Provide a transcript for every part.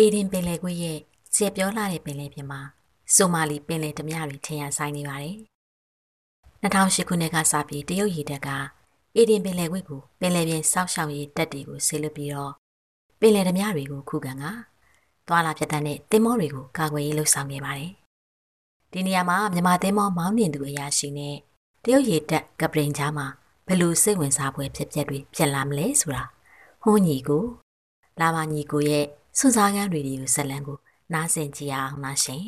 အေဒင်ပင်လယ်ကွေ့ရဲ့ကျေပြောလာတဲ့ပင်လယ်ပြင်မှာဆိုမာလီပင်လယ်ဓမြတွေထင်ရဆိုင်နေပါတယ်။2008ခုနှစ်ကစပြီးတရုတ်ရေတပ်ကအေဒင်ပင်လယ်ကွေ့ကိုပင်လယ်ပြင်စောက်ရှောက်ရေးတပ်တွေကိုဆေးလွတ်ပြီးတော့ပင်လယ်ဓမြတွေကိုခုခံကသွာလာပြတ်တဲ့တင်မောတွေကိုကာကွယ်ရေးလှုပ်ဆောင်နေပါတယ်။ဒီနေရာမှာမြန်မာတင်မောမောင်းနှင်သူအရာရှိနဲ့တရုတ်ရေတပ်ကပရင်ကြားမှာဘယ်လိုစိတ်ဝင်စားဖွယ်ဖြစ်ပျက်တွေဖြစ်လာမလဲဆိုတာဟွန်းညီကိုလာမညီကိုရဲ့ စွစားကန်းတွေဒီကိုဇလံကိုနားဆင်ကြည့်အောင်ပါရှင်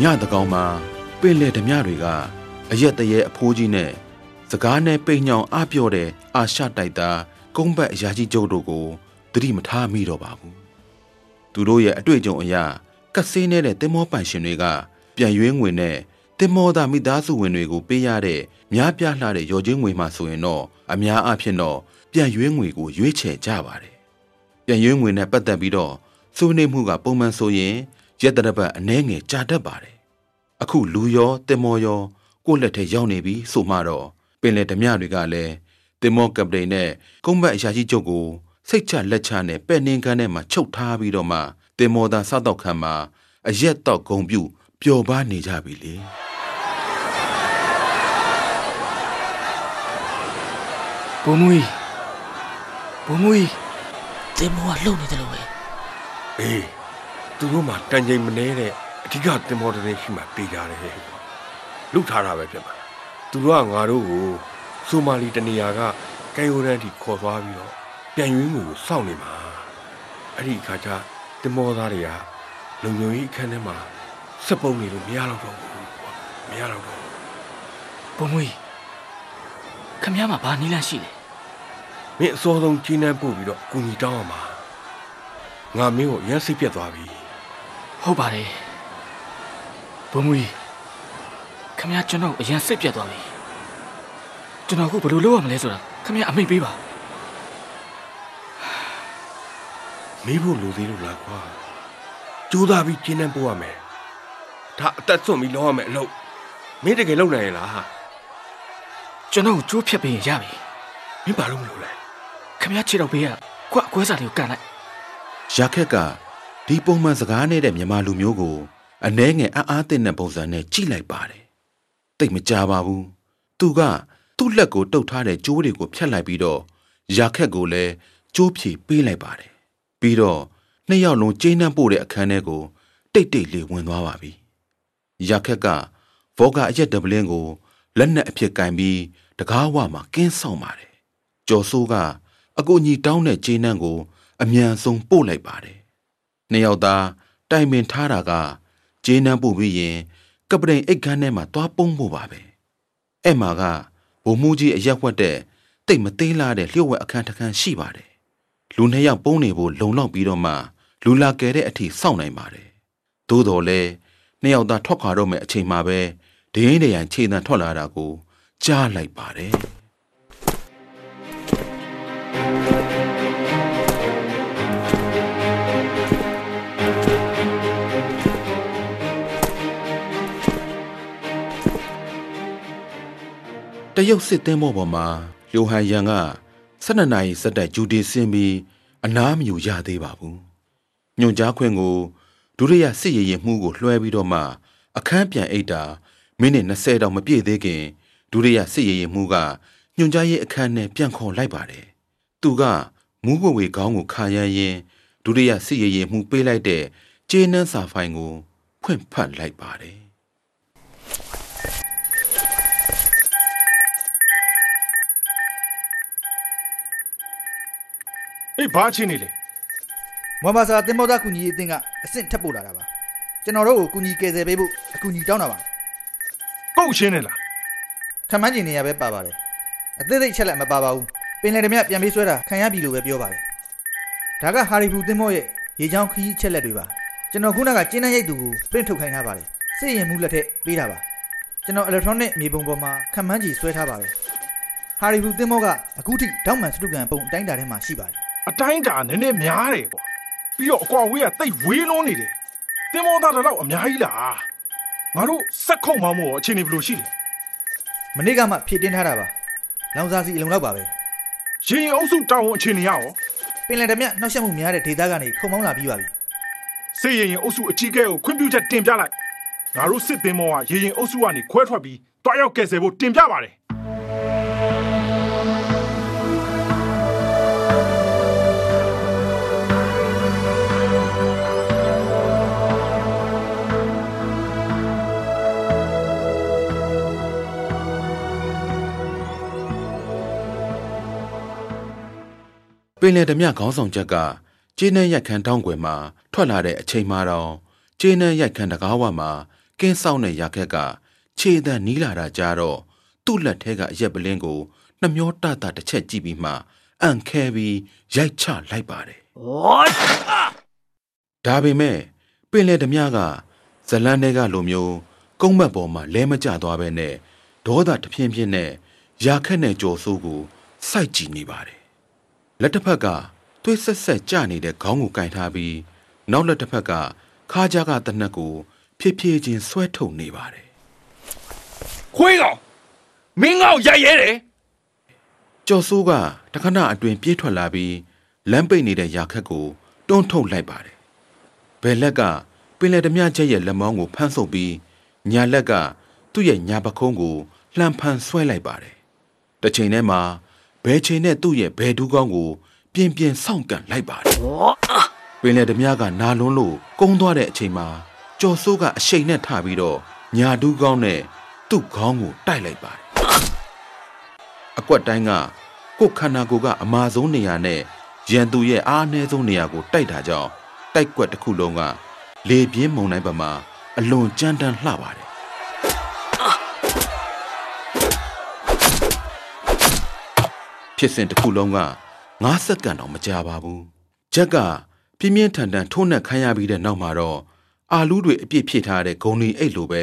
ညတကောင်မှာ ပင်လေဓမြတွေကအရက်တရေအဖိုးကြီးနဲ့စကားနဲ့ပိန်ညောင်အပြော့တဲ့အာရှတိုက်သားကုန်းဘက်အရာကြီးကျုပ်တို့ကိုသတိမထားမိတော့ပါဘူးသူတို့ရဲ့အတွေ့အကြုံအရကတ်ဆေးနေတဲ့တင်မောပန်ရှင်တွေကပြန်ရွေးငွေနဲ့တင်မောသားမိသားစုဝင်တွေကိုပေးရတဲ့များပြားလှတဲ့ရော်ချင်းငွေမှဆိုရင်တော့အများအဖြစ်တော့ပြန်ရွေးငွေကိုရွေးချယ်ကြပါတယ်ပြန်ရွေးငွေနဲ့ပတ်သက်ပြီးတော့စုနေမှုကပုံမှန်ဆိုရင်ရက်တရပတ်အနှဲငယ်ကြာတတ်ပါတယ် အခုလူရောတင်မောရောကိုယ့်လက်ထဲရောက်နေပြီဆိုမှတော့ပင်လယ်ဓမြတွေကလည်းတင်မောကပတိန်နဲ့ကုန်းဘက်အရာရှိချုပ်ကိုစိတ်ချလက်ချနဲ့ပဲ့နှင်းကန်းထဲမှာချုပ်ထားပြီးတော့မှတင်မောသားစားတော့ခံမှာအရက်တော့ဂုံပြုတ်ပျော်ပါနေကြပြီလေဘုံမွေဘုံမွေတင်မောကလှုပ်နေတယ်လို့ပဲအေးသူတို့မှတန်ချိန်မနေတဲ့ အဓိကတင်မောတဲ့ရှိမှတေးကြတယ်လုထားတာပဲဖြစ်မှာသူတို့ကငါတို့ကိုဆိုမာလီတနေရာကကဲယိုရန်တီခေါ်သွားပြီးတော့ပြန်ရွေးငွေကိုစောင့်နေမှာအဲ့ဒီအခါကျတင်မောသားတွေကလုံလုံကြီးအခန်းထဲမှာစက်ပုံနေလို့မရတော့တော့ဘူးမရတော့တော့ဘုံမွေခမရမှာဘာနီးလန့်ရှိလဲမင်းအစောဆုံးကြီးနှမ်းပို့ပြီးတော့ကူညီတောင်းအောင်ပါငါမင်းကိုရမ်းစိတ်ပြတ်သွားပြီဟုတ်ပါတယ် ဘုံမွေခမရကျွန်တော်အရင်စိတ်ပြတ်သွားပြီကျွန်တော်အခုဘယ်လိုလုပ်ရမလဲဆိုတာခမရအမိတ်ပေးပါမေးဖို့လိုသေးလို့လားကွာကြိုးစားပြီးကျင်းနှံပို့ရမယ်ဒါအသက်စွန့်ပြီးလုပ်ရမယ်အလုပ်မင်းတကယ်လုပ်နိုင်ရဲ့လားဟာကျွန်တော်ကြိုးဖြတ်ပေးရင်ရပြီမင်းဘာလို့မလုပ်လဲခမရခြေတော့ပေးရကွအကွဲစားလေးကိုကန်လိုက်ရခက်ကဒီပုံမှန်စကားနဲ့တဲ့မြန်မာလူမျိုးကို အနှဲငယ်အအားသင့်တဲ့ပုံစံနဲ့ကြည့်လိုက်ပါတယ်တိတ်မကြပါဘူးသူကသူ့လက်ကိုတုတ်ထားတဲ့ကြိုးတွေကိုဖြတ်လိုက်ပြီးတော့ရာခက်ကိုလည်းကြိုးဖြီပေးလိုက်ပါတယ်ပြီးတော့နှစ်ယောက်လုံးကျင်းနှံ့ပို့တဲ့အခန်းထဲကိုတိတ်တိတ်လေးဝင်သွားပါပြီရာခက်ကဘောကအရက်ဒပလင်းကိုလက်နက်အဖြစ်ကင်ပြီးတကားဝမှာကင်းဆောင်ပါတယ်ကျော်စိုးကအကိုကြီးတောင်းတဲ့ကျင်းနှံ့ကိုအမြန်ဆုံးပို့လိုက်ပါတယ်နှစ်ယောက်သားတိုင်ပင်ထားတာက ကျင်းနှံ့ပို့ပြီးရင်ကပတိန်အိတ်ခမ်းထဲမှာသွားပုန်းဖို့ပါပဲအဲ့မှာကဘုံမှုကြီးအရက်ဝက်တဲ့တိတ်မသေးလာတဲ့လျှို့ဝှက်အခန်းတစ်ခန်းရှိပါတယ်လူနှစ်ယောက်ပုန်းနေဖို့လုံလောက်ပြီးတော့မှလူလာကယ်တဲ့အထိစောင့်နိုင်ပါတယ်သို့တော်လည်းနှစ်ယောက်သားထွက်ခွာတော့မယ့်အချိန်မှာပဲဒင်းဒရန်ခြေတံထွက်လာတာကိုကြားလိုက်ပါတယ် တရုတ်စစ်သင်းဘောပေါ်မှာလျိုဟန်ရန်က12နာရီစက်တက်ဂျူတီဆင်းပြီးအနားမယူရသေးပါဘူး။ညွန်ကြားခွင့်ကိုဒုတိယစစ်ရေးရင်မှုကိုလွှဲပြီးတော့မှ အခန်းပြန်အိတ်တာမိနစ်20တောင်မပြည့်သေးခင်ဒုတိယစစ်ရေးရင်မှုကညွန်ကြားရေးအခန်းနဲ့ပြန်ခေါ်လိုက်ပါတယ်။သူကမူးဝဝေခေါင်းကိုခါရမ်းရင်ဒုတိယစစ်ရေးရင်မှုပေးလိုက်တဲ့ကျေးနှန်းစာဖိုင်ကိုဖွင့်ဖတ်လိုက်ပါတယ် အေးဘာချင်းနေလဲမွမ်ဘာစာတင်မောသားကူညီရေးအသင်းကအဆင့်ထပ်ပို့လာတာပါကျွန်တော်တို့ကိုကူညီကယ်ဆယ်ပေးဖို့အကူအညီတောင်းတာပါပုတ်ချင်းနေလားခမန်းကျင်နေရပဲပါပါတယ်အသေးစိတ်ချက်လက်မပါပါဘူးပင်လယ်ဓမြပြန်ပေးဆွဲတာခံရပြီလို့ပဲပြောပါတယ်ဒါကဟာရီဖူတင်မောရဲ့ရေချောင်းခီးချက်လက်တွေပါကျွန်တော်ခုနကကျင်းနှံ့ရိတ်သူကိုပရင့်ထုတ်ခိုင်းထားပါတယ်စစ်ရင်မှုလက်ထက်ပေးတာပါကျွန်တော် electronic မြေပုံပေါ်မှာခံမှန်းကြီးဆွဲထားပါတယ်ဟာရီဘူးသင်္ဘောကအခုထိတောက်မှန်စတုကန်ပုံအတိုင်းတာထဲမှာရှိပါတယ် အတိုင်းတာနည်းနည်းများတယ်ကွာပြီးတော့အကွာဝေးကတိတ်ဝေးလွန်းနေတယ်တင်မောသားတော့အများကြီးလားငါတို့စက်ခုံမောင်းမို့အခြေအနေဘယ်လိုရှိလဲမနေ့ကမှဖြည့်တင်းထားတာပါလောင်စာစီအလုံလောက်ပါပဲရင်ရင်အုပ်စုတောင်းဝန်အခြေအနေရရောပင်လယ်ဓမြနှောက်ယှက်မှုများတဲ့ဒေသကနေခုံမောင်းလာပြီးပါပြီစေရင်ရင်အုပ်စုအကြီးကဲကိုခွင့်ပြုချက်တင်ပြလိုက်ငါတို့စစ်သင်းမောကရေရင်အုပ်စုကနေခွဲထွက်ပြီးတွားရောက်ကယ်ဆယ်ဖို့တင်ပြပါတယ် ပင်လယ်ဓမြခေါင်းဆောင်ချက်ကကျေးနှံရိုက်ခမ်းတောင်းကွယ်မှာထွက်လာတဲ့အချိန်မှတော့ကျေးနှံရိုက်ခမ်းတကားဝမှာကင်းဆောင်တဲ့ရာခက်ကခြေတံနီးလာတာကြတော့သူ့လက်ထဲကအရက်ပလင်းကိုနှမျောတတတစ်ချက်ကြည့်ပြီးမှအန်ခဲပြီးရိုက်ချလိုက်ပါတယ်ဟောဒါပေမဲ့ပင်လယ်ဓမြကဇလန်းတွေကလိုမျိုးကုန်းမက်ပေါ်မှာလဲမကျသွားပဲနဲ့ဒေါသတဖြင်းဖြင်းနဲ့ရာခက်နဲ့ကြော်ဆိုးကိုစိုက်ကြည့်နေပါတယ် လက်တစ်ဖက်ကသွေးဆက်ဆက်ကျနေတဲ့ခေါင်းကိုကင်ထားပြီးနောက်လက်တစ်ဖက်ကခါးကြားကတနက်ကိုဖြည်းဖြည်းချင်းဆွဲထုတ်နေပါတယ်ခွေးကောင်မင်းငါ့ကိုရိုက်ရဲတယ်ကြော်ဆိုးကတခဏအတွင်ပြေးထွက်လာပြီးလမ်းပိတ်နေတဲ့ရာခက်ကိုတွန်းထုတ်လိုက်ပါတယ်ဘယ်လက်ကပင်လယ်ဓမြချက်ရဲ့လက်မောင်းကိုဖမ်းဆုပ်ပြီးညာလက်ကသူ့ရဲ့ညာပခုံးကိုလှန်ဖန်ဆွဲလိုက်ပါတယ်တစ်ချိန်တည်းမှာ ဘဲချိန်နဲ့သူ့ရဲ့ဘဲဒူးကောင်းကိုပြင်းပြင်းစောင့်ကန်လိုက်ပါတယ်ဟောပင်လယ်ဓမြကနာလွန်းလို့ကုန်းသွားတဲ့အချိန်မှာကြော်ဆိုးကအရှိန်နဲ့ထပြီးတော့ညာဒူးကောင်းနဲ့သူ့ခေါင်းကိုတိုက်လိုက်ပါတယ်အကွက်တိုင်းကကိုယ်ခန္ဓာကိုယ်ကအမာဆုံးနေရာနဲ့ရန်သူရဲ့အားအနည်းဆုံးနေရာကိုတိုက်တာကြောင့်တိုက်ကွက်တစ်ခုလုံးကလေပြင်းမုန်တိုင်းပမာအလွန်ကြမ်းတမ်းလှပါတယ် ဖြစ်စဉ်တစ်ခုလုံးက9စက္ကန့်တော့မကြာပါဘူးဂျက်ကပြင်းပြင်းထန်ထန်ထိုးနှက်ခိုင်းရပြီးတဲ့နောက်မှာတော့အာလူးတွေအပြည့်ဖြည့်ထားတဲ့ဂုံလီအိတ်လိုပဲ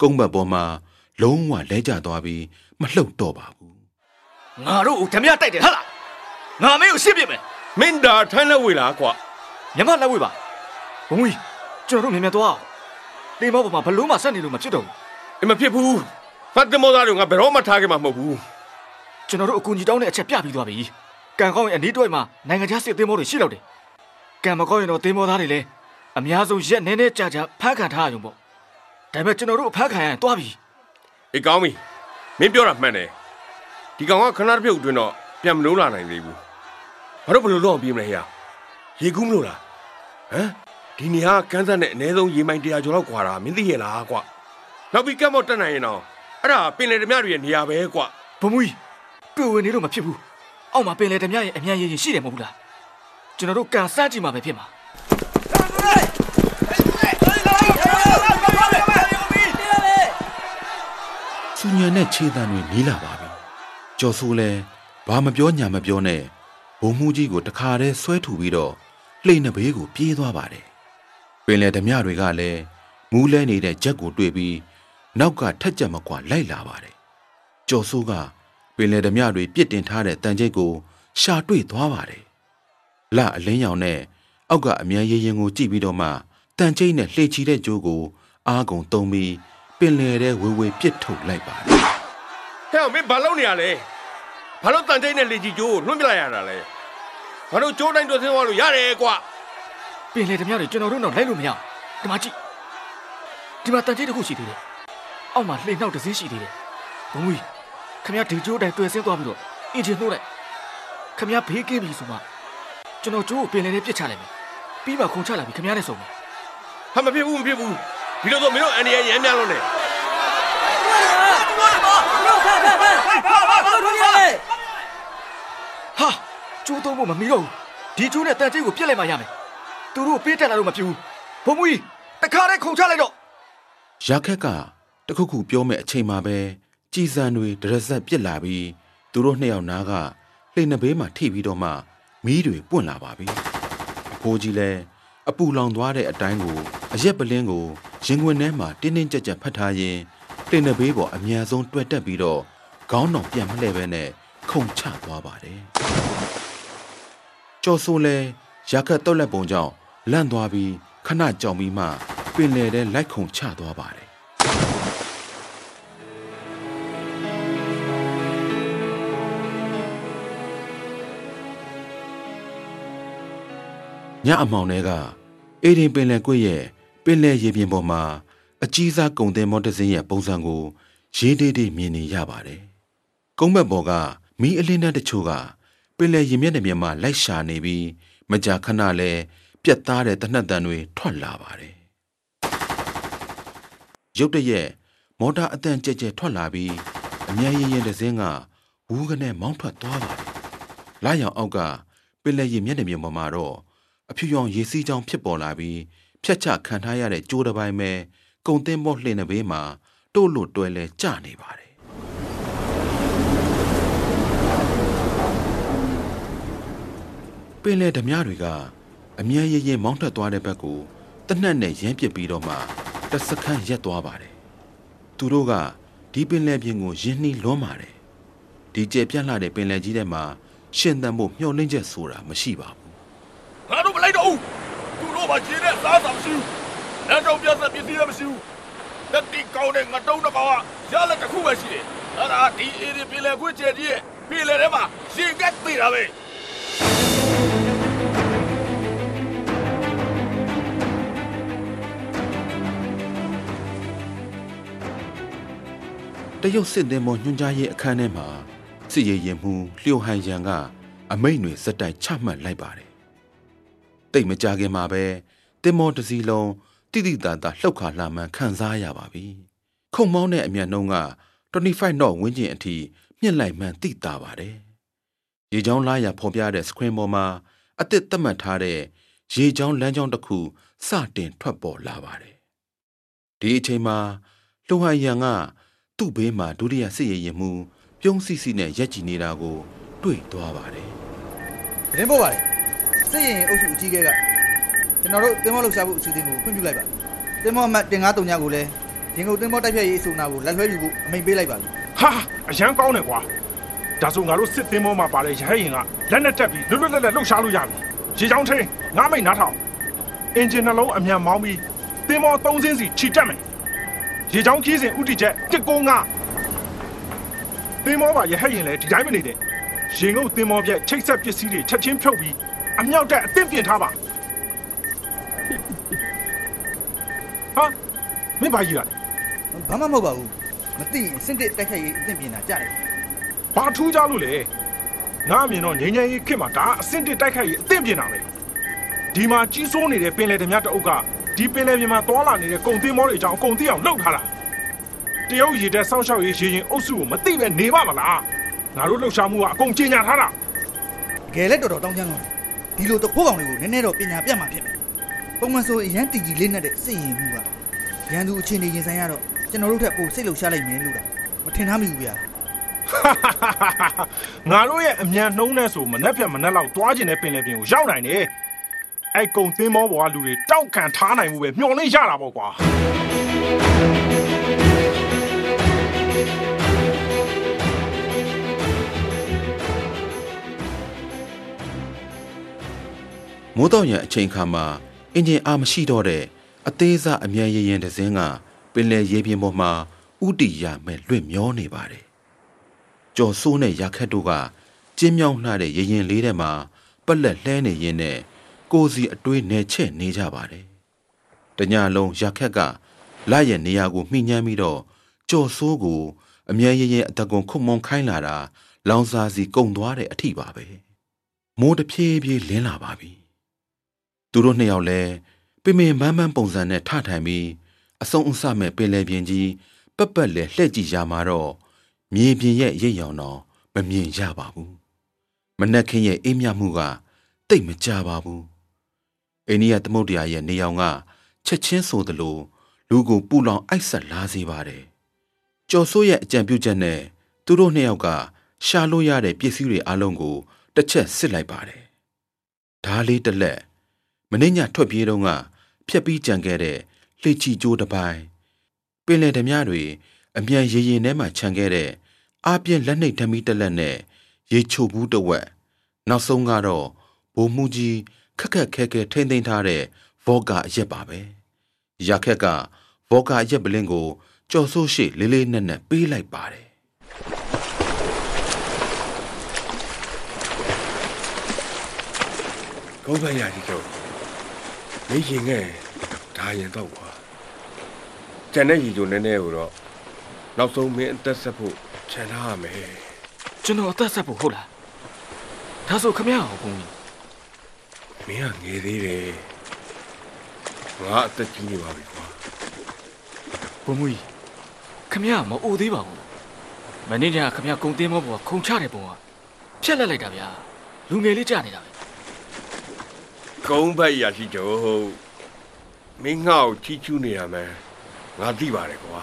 ကုန်းဘက်ပေါ်မှာလုံးဝလဲကျသွားပြီးမလှုပ်တော့ပါဘူးငါတို့ကိုဓမြတိုက်တယ်ဟဟလားငါမင်းကိုရှင်းပြမယ်မင်းဒါထိုင်းလက်ဝေလားကွာမြမလက်ဝေးပါဘုံကြီးကျွန်တော်တို့မြန်မြန်သွားအောင်တေမောပေါ်မှာဘလို့မှဆက်နေလို့မဖြစ်တော့ဘူးအမဖြစ်ဘူးဖတ်တင်မောသားတို့ငါဘယ်တော့မှထားခဲ့မှာမဟုတ်ဘူး ကျွန်တော်တို့အကူကြီးတောင်းတဲ့အချက်ပြပြီးသွားပြီကံကောင်းရင်အနည်းတွေ့မှာနိုင်ငံခြားစစ်သင်းမောတွေရှိတော့တယ်ကံမကောင်းရင်တော့သင်းမောသားတွေလည်းအများဆုံးရက်နေနေကြာကြာဖမ်းခံထားရရုံပေါ့ဒါပေမဲ့ကျွန်တော်တို့အဖမ်းခံရရင်သွားပြီအေးကောင်းပြီမင်းပြောတာမှန်တယ်ဒီကောင်ကခဏတစ်ပြုတ်အတွင်းတော့ပြန်မလို့လာနိုင်သေးဘူးဘာလို့ဘယ်လိုလုပ်အောင်ပြေးမလဲဟဲ့ရေကူးမလို့လားဟမ်ဒီနေရာကကန်းဆက်နဲ့အ ਨੇ ဆုံးရေမိုင်100ကျော်လောက်ကွာတာမင်းသိရဲ့လားကွာနောက်ပြီးကတ်မော့တက်နိုင်ရင်တော့အဲ့ဒါပင်လယ်ဓမြတွေရဲ့နေရာပဲကွာဘုံမူကြီး တွေ့ဝင်နေလို့မဖြစ်ဘူးအောက်မှာပင်လေဓမြရဲ့အမြန်ရည်ရည်ရှိတယ်မဟုတ်ဘူးလားကျွန်တော်တို့ကန်စမ်းကြည့်မှာပဲဖြစ်မှာစူညံတဲ့ခြေတံတွေနီးလာပါပြီကြော်ဆိုးလဲဘာမပြောညာမပြောနဲ့ဘုံမှုကြီးကိုတခါတည်းဆွဲထုတ်ပြီးတော့လှိမ့်နှဘေးကိုပြေးသွားပါတယ်ပင်လယ်ဓမြတွေကလည်းမူးလဲနေတဲ့ဂျက်ကိုတွေ့ပြီးနောက်ကထက်ကြက်မကွာလိုက်လာပါတယ်ကြော်ဆိုးက ပင်လယ်ဓမြတွေပြစ်တင်ထားတဲ့တန်ကျိတ်ကို ရှာတွေ့သွားပါတယ်လအလင်းရောင်နဲ့အောက်ကအမြန်ရရင်ကိုကြည့်ပြီးတော့မှတန်ကျိတ်နဲ့လှေချီတဲ့ကြိုးကို အားကုန်သုံးပြီးပင်လယ်ထဲဝေဝေပြစ်ထုတ်လိုက်ပါတယ်ဟဲ့မင်းဘာလုပ်နေရလဲဘာလို့တန်တိတ်နဲ့လေကြီးကျိုးကိုလွှင့်ပြလိုက်ရတာလဲဘာလို့ကျိုးတိုင်းတော့ဆင်းသွားလို့ရတယ်ကွာပင်လေဓမြတွေကျွန်တော်တို့တော့လိုက်လို့မရအောင်ဒီမှာကြည့်ဒီမှာတန်ကြီးတစ်ခုရှိသေးတယ်အောက်မှာလှိမ့်နှောက်တစ်စင်းရှိသေးတယ်ဘုံမူကြီး ခမရဒီကျိုးတိုင်းတွေ့ဆင်းသွားပြီးတော့အင်ဂျင်နှိုးလိုက်ခမရဘေးကင်းပြီဆိုမှကျွန်တော်ကျိုးကိုပင်လေထဲပြစ်ချလိုက်မယ်ပြီးမှခုံချလာပြီးခမရနဲ့ဆုံမယ်ဟာမဖြစ်ဘူးမဖြစ်ဘူးဒီလိုဆိုမင်းတို့အန်ဒီရရမ်းများလို့နေဟာကျိုးသုံးဖို့မမီတော့ဘူးဒီကျိုးနဲ့တန်ကြီးကိုပြစ်လိုက်မှရမယ်သူတို့ပေးတက်လာလို့မဖြစ်ဘူးဘုံမူကြီးတခါတည်းခုံချလိုက်တော့ရာခက်ကတခုခုပြောမဲ့အချိန်မှာပဲ ကြည်စံတွေဒရဇက်ပြစ်လာပြီးသူတို့နှစ်ယောက်နားကလှိမ့်နှဘေးမှာထိပြီးတော့မှမီးတွေပွင့်လာပါပြီအဖိုးကြီးလည်းအပူလောင်သွားတဲ့အတိုင်းကိုအရက်ပလင်းကိုရင်ခွင်ထဲမှာတင်းတင်းကြပ်ကြပ်ဖတ်ထားရင်လှေနှဘေးပေါ်အမြန်ဆုံးတွဲတက်ပြီးတော့ခေါင်းတော်ပြန်မလှည့်ပဲနဲ့ခုန်ချသွားပါတယ်ကျော်ဆိုးလဲရာခတ်တော့လက်ပုံကြောင့်လန့်သွားပြီးခဏကြောင်ပြီးမှပင်လယ်ထဲလိုက်ခုန်ချသွားပါတယ် ညအမောင်တွေကအေဒင်ပင်လယ်ကွေ့ရဲ့ပင်လယ်ရေပြင်ပေါ်မှာအကြီးစားကုန်တင်မော်တစင်းရဲ့ပုံစံကိုရေးသေးသေးမြင်နေရပါတယ်။ကုန်းဘက်ပေါ်ကမီးအလင်းတဲ့တချို့ကပင်လယ်ရေမျက်နှာပြင်မှာလိုက်ရှာနေပြီးမကြာခဏလဲပြက်သားတဲ့တနက်တန်တွေထွက်လာပါတယ်။ရုတ်တရက်မော်တာအတန်ကြဲကြဲထွက်လာပြီးအမြန်ရင်ရင်တစင်းကဝူးကနေမောင်းထွက်သွားပါတယ်။လာရောင်အောက်ကပင်လယ်ရေမျက်နှာပြင်ပေါ်မှာတော့ အဖြူရောင်ရေစီးကြောင်းဖြစ်ပေါ်လာပြီးဖြတ်ချခံထားရတဲ့ကြိုးတစ်ပိုင်းပဲကုံတင်းမော့လှင်တဲ့ဘေးမှာတို့လို့တွဲလဲကြနေပါတယ်ပင်လေဓမြတွေကအမြန်ရရင်မောင်းထွက်သွားတဲ့ဘက်ကိုတနက်နဲ့ရမ်းပစ်ပြီးတော့မှတစခန်းရက်သွားပါတယ်သူတို့ကဒီပင်လယ်ပြင်ကိုရင်းနှီးလွန်းပါတယ်ဒီကျပြန့်လာတဲ့ပင်လယ်ကြီးထဲမှာရှင်သန်ဖို့မျှော်လင့်ချက်ဆိုတာမရှိပါဘူးငါတို့မ လိုက်တော့ဘူးသူတို့ဘာကျင်းတဲ့စားဆောင်ရှိဘူးလမ်းကြောင်းပြတ်သက်ပစ္စည်းလည်းမရှိဘူးတက်တီကောင်းတဲ့ငတုံးတစ်ကောင်ကရလက်တစ်ခုပဲရှိတယ်အဲ့ဒါဒီအေဒီပြည်လေခွေးကျဲကြီးရဲ့ပြည်လေထဲမှာရှင်ကက်သေးတာပဲတရုတ်စစ်သည်မော်ညွှန်ကြားရေးအခန်းထဲမှာစစ်ရေးရင်မှုလျှို့ဟန်ရန်ကအမိန့်တွေစက်တိုက်ချမှတ်လိုက်ပါတယ်။ တိတ်မကြခင်မှာပဲတင်မော်တစ်စီလုံးတိတိတတ်တာလှုပ်ခါလာမှန်ခံစားရပါပြီ။ခုံမောင်းတဲ့အမြန်နှုံးက25 knot ဝန်းကျင်အထိမြင့်လိုက်မှန်သိတာပါတယ်။ရေချောင်းလာရဖော်ပြတဲ့ screen ပေါ်မှာအသစ်သတ်မှတ်ထားတဲ့ရေချောင်းလမ်းကြောင်းတစ်ခုစတင်ထွက်ပေါ်လာပါတယ်။ဒီအချိန်မှာလှို့ဟန်ရန်ကသူ့ဘေးမှာဒုတိယစစ်ရေးရင်မှုပြုံးစီစီနဲ့ရက်ကြည်နေတာကို တွေ့သွားပါတယ်။သတင်းပို့ပါတယ်။ စစ်ရင်အုပ်စုအကြီးကဲကကျွန်တော်တို့တင်မောလှူရှားဖို့အစီအစဉ်ကိုခွင့်ပြုလိုက်ပါ။တင်မောအမှတ်တင်9 3ညကိုလည်းရင်ကုန်တင်မောတိုက်ဖြတ်ရေးအဆိုနာကိုလက်လွှဲယူဖို့အမိန့်ပေးလိုက်ပါပြီဟာအရန်ကောင်းတယ်ကွာဒါဆိုငါတို့စစ်သင်းမောမှာပါတဲ့ရဟရင်ကလက်နဲ့တက်ပြီးလွတ်လွတ်လပ်လပ်လှုပ်ရှားလို့ရပြီရေချောင်းထင်းငါမိတ်နားထောင်အင်ဂျင်နှလုံးအမြန်မောင်းပြီးသင်းမော၃စင်းစီခြိတက်မယ်ရေချောင်းခီးစဉ်ဥတီချက်195သင်းမောပါရဟရင်လည်းဒီတိုင်းမနေနဲ့ရင်ငုတ်သင်းမောပြက်ချိတ်ဆက်ပစ္စည်းတွေချက်ချင်းဖြုတ်ပြီး အမြောက်တက်အသင့်ပြင်ထားပါဟာမင်းဘာကြီးရလဲ။ဘာမှမဟုတ်ပါဘူး။မသိရင်စင့်တစ်တိုက်ဖြတ်ရေးအသင့်ပြင်တာကြားတယ်ဘာထူးကြလို့လဲငါအမြင်တော့ငိမ့်ငိမ့်ရေးခစ်မှာဒါအစင့်တစ်တိုက်ခိုက်ရေးအသင့်ပြင်တာပဲဒီမှာကြီးစိုးနေတဲ့ပင်လယ်ဓမြတအုပ်ကဒီပင်လယ်ပြင်မှာသွာလာနေတဲ့ကုံသင်းမောတွေအကြောင်းအကုန်သိအောင်လှုပ်ထားတာတရုတ်ရည်တဲ့စောင့်ရှောက်ရေးရေရင်အုပ်စုကိုမသိပဲနေပါမလားငါတို့လှုပ်ရှားမှုကအကုန်ကြီးညာထားတာ။ဂယ်လက်တော်တော်တောင်းချမ်းကောင်းတယ်။ ဒီလိုတခိုးကောင်တွေကိုနည်းနည်းတော့ပညာပြတ်မှာဖြစ်မယ်။ပုံမှန်ဆိုအရန်တီကြီးလေးနဲ့တဲ့စစ်ရင်မှုကရန်သူအချင်းနေရင်ဆိုင်ရတော့ကျွန်တော်တို့ထက်ပိုစိတ်လှုပ်ရှားလိုက်မယ်လို့ကမထင်ထားမိဘူးဗျာငါတို့ရဲ့အမြန်နှုံးနဲ့ဆိုမနှက်ပြတ်မနှက်လောက်တွားကျင်တဲ့ပင်လယ်ပြင်ကိုရောက်နိုင်တယ်အဲ့ကုံသင်းမောပေါ်ကလူတွေတောက်ခံထားနိုင်မှုပဲမျှော်လင့်ရတာပေါ့ကွာ မိုးတော့ရန်အချိန်ခါမှာအင်ဂျင်အားမရှိတော့တဲ့အသေးစားအမြန်ရရင်တစ်စင်းကပင်လယ်ရေပြင်ပေါ်မှာဥတီရမဲ့လွင့်မျောနေပါတယ်။ကြော်ဆိုးနဲ့ရာခက်တို့ကကျင်းမြောင်းနှတဲ့ရရင်လေးထဲမှာပက်လက်လှဲနေရင်းနဲ့ကိုယ်စီအတွေးနယ်ချက်နေကြပါတယ်။တညလုံးရာခက်ကလာရဲ့နေရာကိုမှီညမ်းပြီးတော့ကြော်ဆိုးကိုအမြန်ရရင်အတကွန်ခုံမုံခိုင်းလာတာလောင်စာစီကုံသွားတဲ့အထိပါပဲ။မိုးတဖြည်းဖြည်းလင်းလာပါပြီ။ သူတို့နှစ်ယောက်လဲပင်ပင်ပန်းပန်းပုံစံနဲ့ထထိုင်ပြီးအစုံအစမဲ့ပင်လယ်ပြင်ကြီးပက်ပက်လဲလှည့်ကြည့်ရမှာတော့မြေပြင်ရဲ့ရိပ်ရောင်တော့မမြင်ရပါဘူး။မနက်ခင်းရဲ့အေးမြမှုကတိတ်မကြပါဘူး။အိန္ဒိယသမုဒ္ဒရာရဲ့နေရောင်ကချက်ချင်းဆိုသလိုလူကိုပူလောင်အိုက်ဆက်လာစေပါတယ်။ကျော်စိုးရဲ့အကြံပြုချက်နဲ့သူတို့နှစ်ယောက်ကရှာလို့ရတဲ့ပစ္စည်းတွေအလုံးကိုတစ်ချက်စစ်လိုက်ပါတယ်။ဓားလေးတစ်လက် မင်းညထွက်ပြေးတော့ကဖြက်ပြီးကြံခဲ့တဲ့လှေချီကျိုးတစ်ပိုင်းပင်လယ်ဓမြတွေအမြန်ရေရင်ထဲမှာခြံခဲ့တဲ့အာပြင်းလက်နှိပ်ဓမီတစ်လက်နဲ့ရေချိုဘူးတစ်ဝက်နောက်ဆုံးကတော့ဘိုးမှုကြီးခက်ခက်ခဲခဲထိမ့်သိမ်းထားတဲ့ဘောကအရက်ပါပဲရခက်ကဘောကအရက်ပလင်းကိုကြော်ဆိုးရှိလေးလေးနက်နက်ပေးလိုက်ပါတယ်ကုန်းပန်းရကြီးတော့ မင်းရင်ငယ်ဒါရင်တော့ကွာကျန်တဲ့ရီကြိုနည်းနည်းကိုတော့နောက်ဆုံးမင်းအသက်ဆက်ဖို့ခြံထားရမယ်ကျွန်တော်အသက်ဆက်ဖို့ဟုတ်လားဒါဆိုခမရအောင်ဘုံကြီးမင်းကငယ်သေးတယ်ငါအသက်ကြီးနေပါပြီကွာဘုံကြီးခမရမအိုသေးပါဘူးမနေ့ကခမရကုံတင်းမောပေါ်ကခုံချတဲ့ပုံကဖြက်လက်လိုက်တာဗျာလူငယ်လေးကြာနေတာပဲ ကုန်းဘက်ရရှိကြမင်းငါ့ကိုချီးချူးနေရမယ်ငါသိပါတယ်ကွာ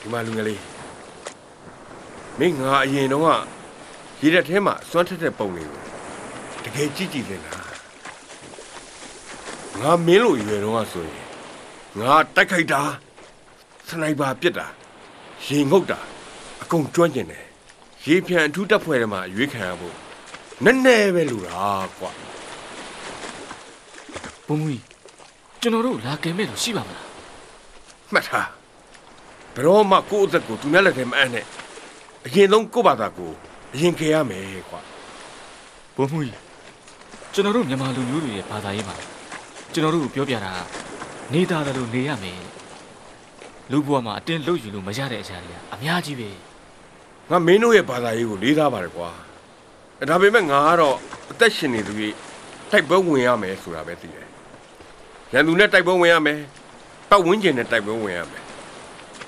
ဒီမှာလူငယ်လေးမင်းငါအရင်တော့ကရေတက်ထဲမှာစွမ်းထက်တဲ့ပုံတွေကိုတကယ်ကြည့်ကြည့်သင်လားငါမင်းလိုရွယ်တော့ကဆိုရင်ငါတိုက်ခိုက်တာစနိုက်ပါပစ်တာရေငုတ်တာအကုန်ကျွမ်းကျင်တယ်ရေဖြန်အထူးတပ်ဖွဲ့ထဲမှာရွေးခံရဖို့နည်းနည်းပဲလူတာကွာ ဘုံကြီးကျွန်တော်တို့လာကင်မဲ့လို့ရှိပါမလားမှတ်ထားဘယ်တော့မှကိုယ့်အသက်ကိုသူများလက်ထဲမအပ်နဲ့အရင်ဆုံးကိုယ့်ဘာသာကိုအရင်ခေရမယ်ကွာဘုံကြီးကျွန်တော်တို့မြန်မာလူမျိုးတွေရဲ့ဘာသာရေးမှာကျွန်တော်တို့ကိုပြောပြတာကနေသားတယ်လို့နေရမယ်လူဘဝမှာအတင်းလှုပ်ယူလို့မရတဲ့အရာတွေကအများကြီးပဲငါမင်းတို့ရဲ့ဘာသာရေးကိုလေးစားပါတယ်ကွာအဲဒါပေမဲ့ငါကတော့အသက်ရှင်နေသူကြီးတိုက်ပွဲဝင်ရမယ်ဆိုတာပဲသိတယ် ရန်သူနဲ့တိုက်ပွဲဝင်ရမယ်ပတ်ဝန်းကျင်နဲ့တိုက်ပွဲဝင်ရမယ်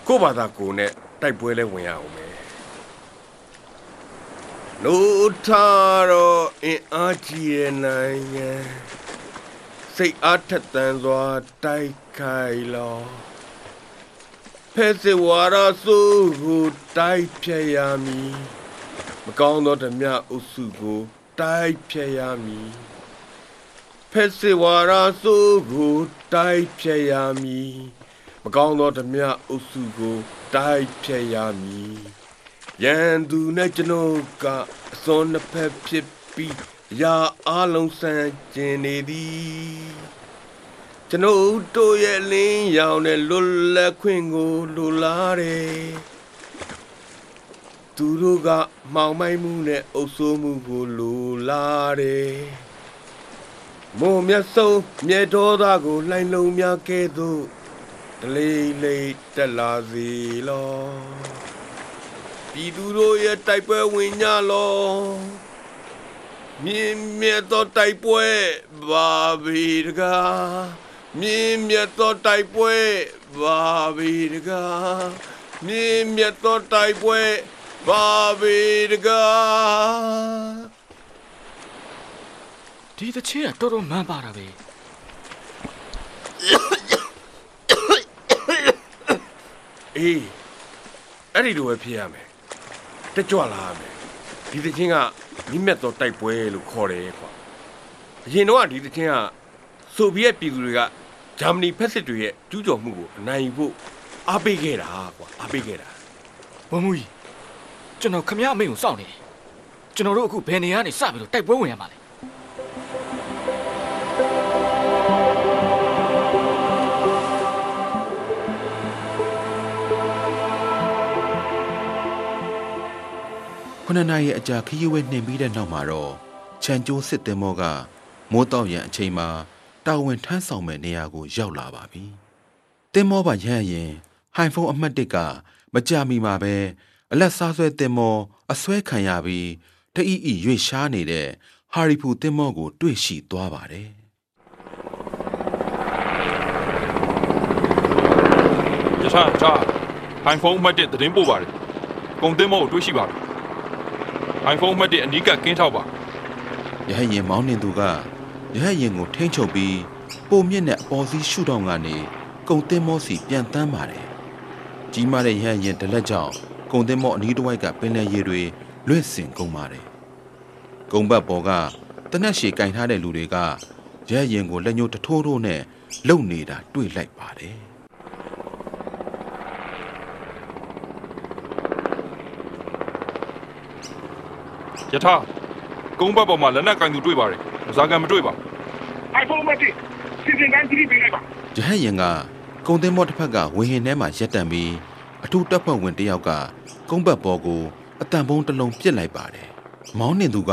ကိုယ့်ဘာသာကိုယ်နဲ့တိုက်ပွဲလဲဝင်ရအောင်မယ်လို့ထားတော့အင်အားကြီးရဲ့နိုင်ငံစိတ်အားထက်သန်စွာတိုက်ခိုက်လောဖက်စစ်ဝါရဆိုးကိုတိုက်ဖြတ်ရမည်မကောင်းသောဓမြအုပ်စုကိုတိုက်ဖြတ်ရမည် ဖက်စစ်ဝါရဆိုးကိုတိုက်ဖြတ်ရမည်မကောင်းသောဓမြအုပ်စုကိုတိုက်ဖြတ်ရမည်ရန်သူနဲ့ကျွန်တော်ကအစွန်းနှစ်ဖက်ဖြစ်ပြီးအရာအလုံးစံကျင်နေသည်ကျွန်ုပ်တို့ရဲ့လင်းရောင်တဲ့လွတ်လပ်ခွင့်ကိုလိုလားတယ်သူတို့ကမှောင်မိုက်မှုနဲ့အုပ်ဆိုးမှုကိုလိုလားတယ် မုံမြတ်ဆုံးမြေတော်သားကိုလှိုင်းလုံးများကဲ့သို့တလေးလေးတက်လာစီလောပြည်သူတို့ရဲ့တိုက်ပွဲဝင်ညလောမြင်းမြတ်သောတိုက်ပွဲဘာဘီတကားမြင်းမြတ်သောတိုက်ပွဲဘာဘီတကားမြင်းမြတ်သောတိုက်ပွဲဘာဘီတကား ဒီတစ်ချင်းကတော်တော်မှန်ပါတာပဲအေးအဲ့ဒီလိုပဲဖြစ်ရမယ်တက်ကြွလာရမယ်ဒီသချင်းကမြင်းမြတ်သောတိုက်ပွဲလို့ခေါ်တယ်ကွာအရင်တော့ကဒီသချင်းကဆိုဗီယက်ပြည်သူတွေကဂျာမနီဖက်စစ်တွေရဲ့ကျူးကျော်မှုကိုအနိုင်ယူဖို့အားပေးခဲ့တာကွာအားပေးခဲ့တာဘုံကြီးကျွန်တော်ခမရအမိန့်ကိုစောင့်နေတယ်ကျွန်တော်တို့အခုဘယ်နေရာကနေစပြီးတော့တိုက်ပွဲဝင်ရမှာလဲ ခုနှစ်နာရီအကြာခရီးဝဲနှင်ပြီးတဲ့နောက်မှာတော့ခြံကျိုးစစ်တင်မောကမိုးတောက်ရန်အချိန်မှာတာဝန်ထမ်းဆောင်မဲ့နေရာကိုရောက်လာပါပြီ။တင်မောပါရဟန့်ရင်ဟိုင်ဖုန်းအမှတ်တစ်ကမကြမီမှာပဲအလက်စားဆွဲတင်မောအဆွဲခံရပြီးတအီအီရွေရှားနေတဲ့ဟာရီဖူတင်မောကို တွေ့ရှိသွားပါတယ်ရထားချာ iPhone အမှတ်1သတင်းပို့ပါတယ်။ကုန်သင်းမောကိုတွေးရှိပါပြီ။ iPhone အမှတ်1အနီးကပ်ကင်းထောက်ပါ။ရဟန့်ရင်မောင်းနှင်သူကရဟန့်ရင်ကိုထိန်းချုပ်ပြီးပုံမြင့်တဲ့အပေါ်စီးရှုထောင့်ကနေကုံတင်မောစီပြန်တန်းပါတယ်။ကြီးမားတဲ့ရဟန့်ရင်ဒလက်ကြောင့်ကုံတင်မောအနီးတစ်ဝိုက်ကပင်လယ်ရေတွေလွင့်စင်ကုန်ပါတယ်။ကုံဘတ်ပေါ်ကတနက်ရှည်ကင်ထားတဲ့လူတွေကရဟန့်ရင်ကိုလက်ညှိုးတထိုးထိုးနဲ့လုံနေတာတွေ့လိုက်ပါတယ်။ ယထာကုန်းဘက်ပေါ်မှာလက်နက်ကင်သူတွေ့ပါတယ်ဇာကန်မတွေ့ပါအိုင်ဖုန်းမတိစီစဉ်တိုင်းကြည့်ပေးလိုက်ပါရဟတ်ရင်ကကုံသင်းမောတစ်ဖက်ကဝင်းဟင်ထဲမှာရက်တံပြီးအထူးတပ်ဖွဲ့ဝင်တစ်ယောက်ကကုန်းဘက်ပေါ်ကိုအတန်ပုံးတစ်လုံးပစ်လိုက်ပါတယ်။မောင်းနှင်သူက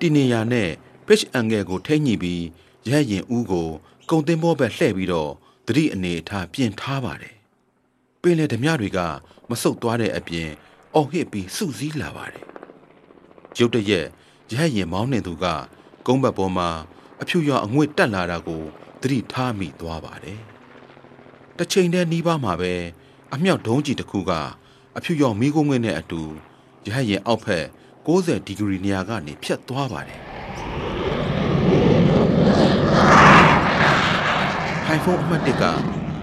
တီနေယာနဲ့ pitch angle ကိုထိညှိပြီးရဟတ်ရင်ဦးကိုကုံသင်းမောဘက်လှည့်ပြီးတော့သတိအနေအထားပြင်ထားပါတယ်။ပင်လေဓမြတွေကမဆုတ်သွားတဲ့အပြင်အော်ဟစ်ပြီးစုစည်းလာပါတယ်။ ရုတ်တရက်ရဟတ်ရင်မောင်းနှင်သူက ကုန်းဘက်ပေါ်မှာအဖြူရောင်အငွေ့တက်လာတာကိုသတိထားမိသွားပါတယ်။တစ်ချိန်တည်းနီးပါးမှာပဲအမြောက်ဒုံးကြီးတစ်ခုကအဖြူရောင်မီးကုန်းငွေ့နဲ့အတူရဟတ်ရင်အောက်ဖက်60ဒီဂရီနေရာကနေဖြတ်သွားပါတယ်။ဟိုင်ဖုန်းအမှတ်တစ်က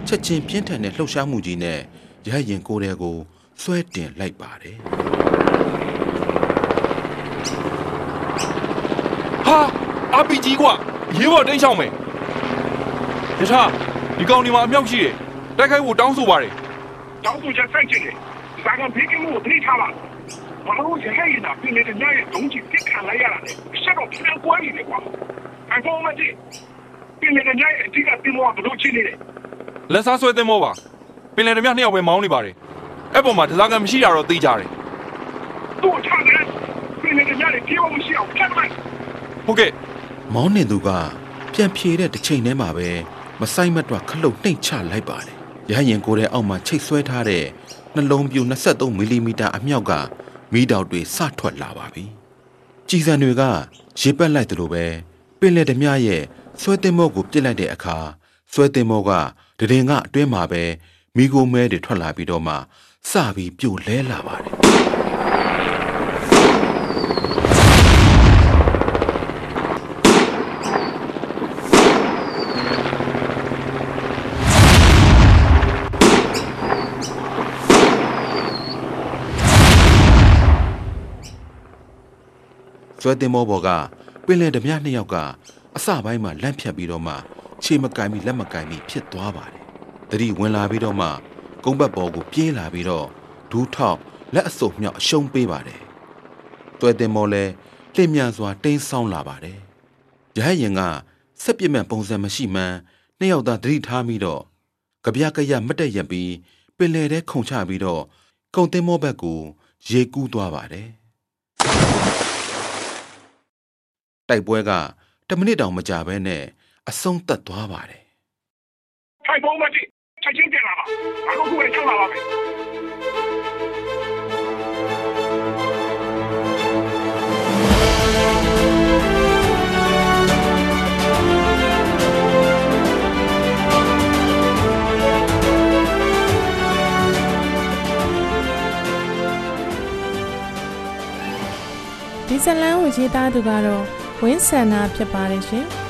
ချက်ချင်းပြင်းထန်တဲ့လှုပ်ရှားမှုကြီးနဲ့ရဟတ်ရင်ကိုယ်တွေကိုဆွဲတင်လိုက်ပါတယ်။ ဟာ RPG ကွာရေးပေါ်တိတ်ချောင်းမယ်ယထာဒီကောင်ဒီမှာအမြောက်ရှိတယ်တိုက်ခိုက်ဖို့တောင်းဆိုပါတယ်တောင်းဆိုချက်စိုက်ချင်တယ်ဇာကန်ဖေးကမှုကိုထိထားပါဘာလို့ရဟရင်တာပြင်နေတဲ့ညရဲ့ဒုံးကြီးတစ်ခံလိုက်ရတာလဲရှက်တော့ပြန်ကွဲနေတယ်ကွာအိုင်ဖုန်းမတိပြင်နေတဲ့ညရဲ့အဓိကတင်မောကဘလို့ချင်းနေတယ်လက်စားဆွဲသင်းမောပါပင်လယ်ဓမြနှစ်ယောက်ပဲမောင်းနေပါတယ်အဲ့ပေါ်မှာဒဇာကန်မရှိတာတော့သိကြတယ်သူ့ထားတယ်ပြင်နေတဲ့ညရဲ့ပြေဝမရှိအောင်ဖြတ်လိုက်ဟုတ်ကဲ့ မောင်းနေသူကပြန်ဖြေတဲ့တစ်ချိန်တည်းမှာပဲမဆိုင်မတွခလုတ်နှိမ်ချလိုက်ပါတယ်။ရဟရင်ကိုယ်တဲ့အောက်မှာချိတ်ဆွဲထားတဲ့နှလုံးပြူ23မီလီမီတာအမြောက်ကမီးတောက်တွေစထွက်လာပါပြီ။ကြည်စံတွေကရေပက်လိုက်သလိုပဲပင်လယ်ဓမြရဲ့ဆွဲတင်မောကိုပြစ်လိုက်တဲ့အခါဆွဲတင်မောကတရင်ကအတွင်းမှာပဲမိโกမဲတွေထွက်လာပြီးတော့မှစပြီးပြိုလဲလာပါတယ်။ ကျွဲတင်မောဘော်ကပင်လယ်ဓမြနှစ်ယောက်ကအစပိုင်းမှာလန့်ဖြတ်ပြီးတော့မှခြေမကင်ပြီးလက်မကင်ပြီးဖြစ်သွားပါတယ်။တတိဝင်လာပြီးတော့မှကုန်းဘတ်ဘော်ကိုပြေးလာပြီးတော့ဒူးထောက်လက်အစုပ်မြောက်အရှုံးပေးပါတယ်။ကျွဲတင်မော်လည်းလင့်မြန်စွာတိန်းဆောင်းလာပါတယ်။ရဟရင်ကဆက်ပြစ်မဲ့ပုံစံမရှိမှန်းနှစ်ယောက်သားတတိထားပြီးတော့ကြပြကရမတ်တက်ရက်ပြီးပင်လယ်ထဲခုန်ချပြီးတော့ကုံတင်မောဘက်ကိုရေကူးသွားပါတယ်။ တိုက်ပွဲက10မိနစ်တောင်မကြာဘဲနဲ့အဆုံးသတ်သွားပါတယ်ထိုင်ဖုန်းမတိချက်ချင်းပြန်လာပါဘာလို့ခုပဲရောက်လာပါမယ်ဒီဇလန်ကိုရေးသားသူကတော့ ဝင်းဆန္နာဖြစ်ပါတယ်ရှင်။